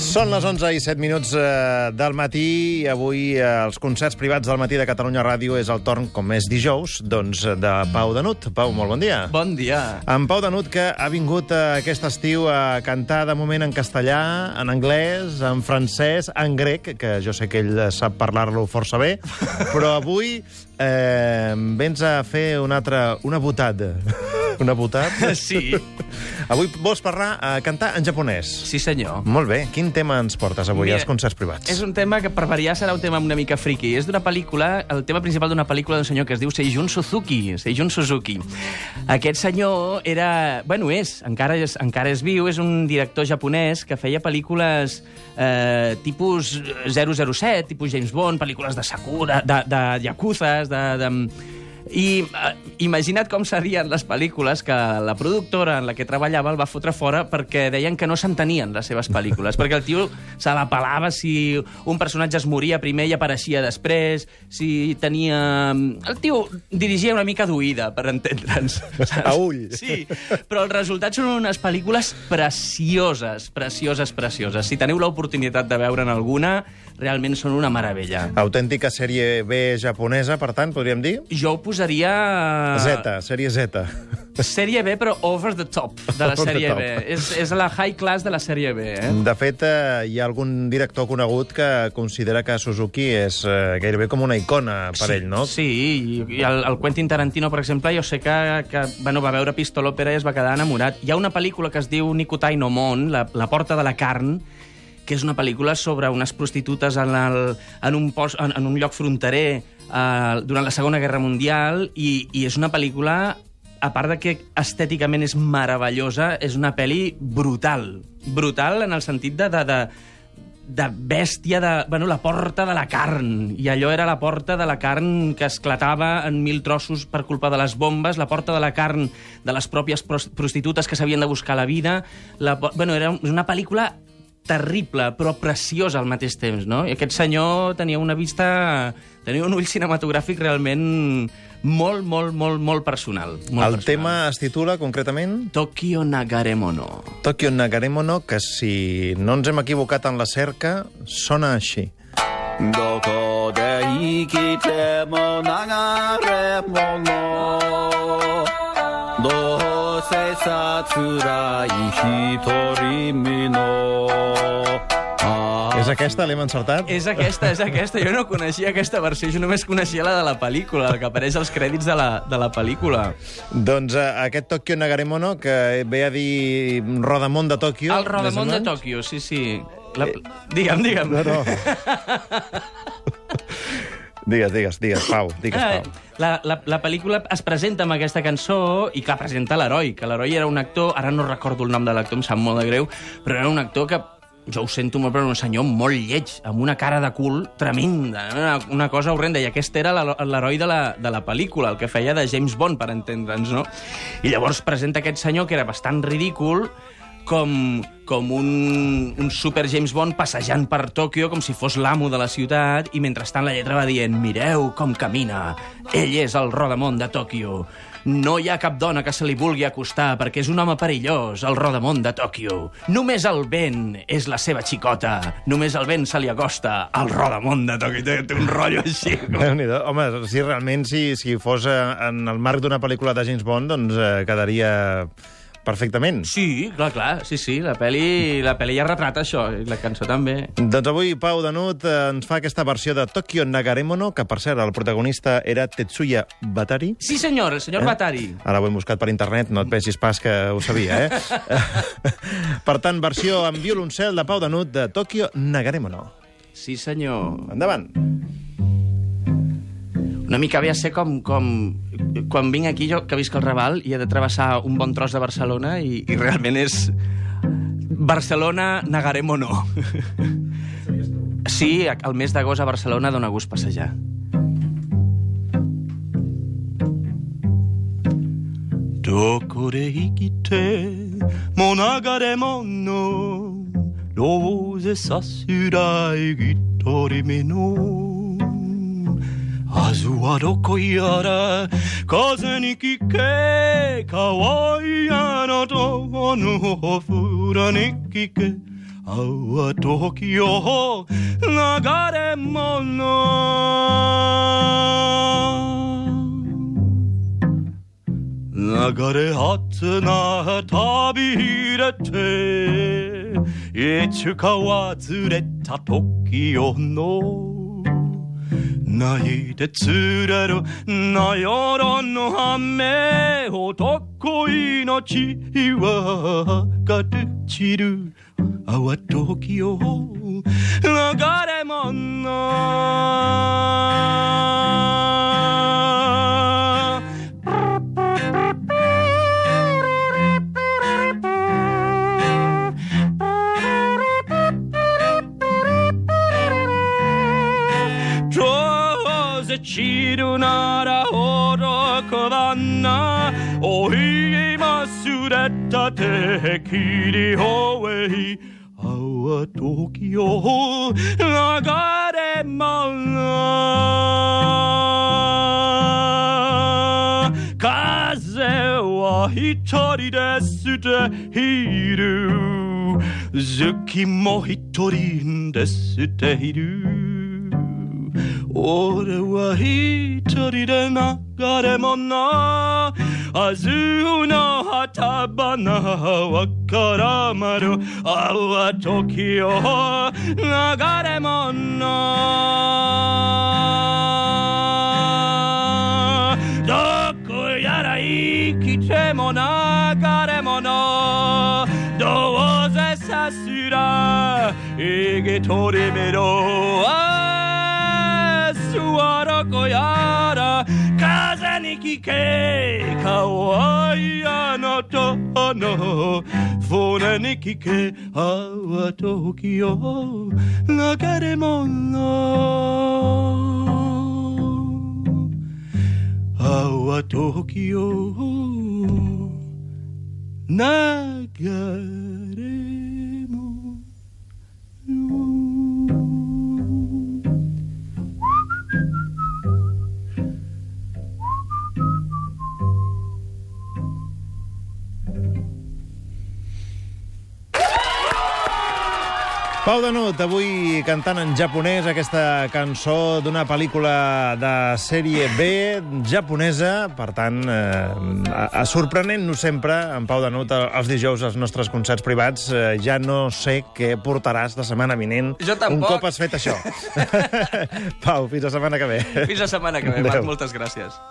Són les 11 i 7 minuts eh, del matí i avui eh, els concerts privats del matí de Catalunya Ràdio és el torn, com és dijous, doncs, de Pau Danut. Pau, molt bon dia. Bon dia. En Pau Danut, que ha vingut eh, aquest estiu a cantar de moment en castellà, en anglès, en francès, en grec, que jo sé que ell sap parlar-lo força bé, però avui eh, vens a fer una altra... una botada. Una botada? Sí. Avui vols parlar, a cantar en japonès. Sí, senyor. Molt bé. Quin tema ens portes avui Mira, als concerts privats? És un tema que, per variar, serà un tema una mica friki. És d'una pel·lícula, el tema principal d'una pel·lícula d'un senyor que es diu Seijun Suzuki. Seijun Suzuki. Aquest senyor era... Bueno, és, encara és, encara és viu, és un director japonès que feia pel·lícules eh, tipus 007, tipus James Bond, pel·lícules de Sakura, de, de Yakuzas, de... de i eh, imagina't com serien les pel·lícules que la productora en la que treballava el va fotre fora perquè deien que no s'entenien les seves pel·lícules, perquè el tio se la pelava si un personatge es moria primer i apareixia després, si tenia... El tio dirigia una mica d'oïda, per entendre'ns. A ull. Sí, però el resultat són unes pel·lícules precioses, precioses, precioses. Si teniu l'oportunitat de veure'n alguna, realment són una meravella. Autèntica sèrie B japonesa, per tant, podríem dir? Jo ho posaria... Z, sèrie Z. Sèrie B, però over the top de la sèrie. B. És, és la high class de la sèrie B, eh? De fet, eh, hi ha algun director conegut que considera que Suzuki és eh, gairebé com una icona per ell, no? Sí, i, i el, el Quentin Tarantino, per exemple, jo sé que, que bueno, va veure Pistolòpera i es va quedar enamorat. Hi ha una pel·lícula que es diu Nikutai no Mon, la, la porta de la carn, que és una pel·lícula sobre unes prostitutes en, el, en, un, post, en, en un lloc fronterer eh, durant la Segona Guerra Mundial i, i és una pel·lícula a part de que estèticament és meravellosa, és una pel·li brutal. Brutal en el sentit de, de, de, de bèstia, de, bueno, la porta de la carn. I allò era la porta de la carn que esclatava en mil trossos per culpa de les bombes, la porta de la carn de les pròpies pros- prostitutes que s'havien de buscar la vida. La, bueno, era una pel·lícula terrible, però preciosa al mateix temps, no? I aquest senyor tenia una vista... tenia un ull cinematogràfic realment molt, molt, molt, molt personal. Molt El personal. tema es titula, concretament, Tokyo Nagaremono. Tokyo Nagaremono, que si no ens hem equivocat en la cerca, sona així. どこで生きても流れ物どうせさ辛い一人身のあ és aquesta, l'hem encertat? És aquesta, és aquesta. Jo no coneixia aquesta versió, jo només coneixia la de la pel·lícula, la que apareix als crèdits de la, de la pel·lícula. Doncs eh, aquest Tokyo Nagaremono, que ve a dir Rodamont de Tòquio... El Rodamont de. Tòquio, sí, sí. La... Digue'm, digue'm. No, no. digues, digues, digues, Pau, digues, Eh, Pau. La, la, la pel·lícula es presenta amb aquesta cançó i, clar, presenta l'heroi, que l'heroi era un actor, ara no recordo el nom de l'actor, em sap molt de greu, però era un actor que jo ho sento molt, però un senyor molt lleig, amb una cara de cul tremenda, una, una cosa horrenda, i aquest era l'hero- l'heroi de, la, de la pel·lícula, el que feia de James Bond, per entendre'ns, no? I llavors presenta aquest senyor que era bastant ridícul, com, com un, un super James Bond passejant per Tòquio com si fos l'amo de la ciutat i mentrestant la lletra va dient mireu com camina, ell és el rodamont de Tòquio. No hi ha cap dona que se li vulgui acostar perquè és un home perillós, el rodamont de Tòquio. Només el vent és la seva xicota. Només el vent se li acosta al rodamont de Tòquio. Té, té un rotllo així. Com... Home, si realment si, si fos eh, en el marc d'una pel·lícula de James Bond, doncs eh, quedaria perfectament. Sí, clar, clar, sí, sí, la pel·li, la pel·li ja retrata això, i la cançó també. Doncs avui Pau Danut eh, ens fa aquesta versió de Tokyo Nagaremono, que per cert el protagonista era Tetsuya Batari. Sí, senyor, el senyor Eh? Batari. Ara ho hem buscat per internet, no et pensis pas que ho sabia, eh? per tant, versió en violoncel de Pau Danut de Tokyo Nagaremono. Sí, senyor. Endavant. Una mica ve a ser com, com quan vinc aquí, jo que visc al Raval, i he de travessar un bon tros de Barcelona i, i realment és Barcelona negarem o no. Sí, el mes d'agost a Barcelona dona gust passejar. どこで生きても流れ物ローゼさすらい一人目の あずはどこやら風に聞け可愛いあなたのおふらに聞けは時を流れ物。流れ初な旅入れて。いつか忘れた時をの泣いて釣れるなよろの雨男命はかる散る。泡時を。流れ物どうせ散るなら愚かなおい忘れたてきりおえい淡時を流れ物風は一人で捨ている月も一人で捨ている 俺は一人で流れ物明日の旗花はからまる淡時を流れ物どこやら生きても流れ物どうせさすら生きとりめろス ワロコやら風に聞け可愛いあなたの船に聞け淡時を流れ物淡時を流れ Pau Danut, avui cantant en japonès aquesta cançó d'una pel·lícula de sèrie B japonesa. Per tant, eh, sorprenent-nos sempre, en Pau Danut, els dijous als nostres concerts privats. Eh, ja no sé què portaràs la setmana vinent. Jo tampoc. Un cop has fet això. Pau, fins la setmana que ve. Fins la setmana que ve. Marc. Moltes gràcies.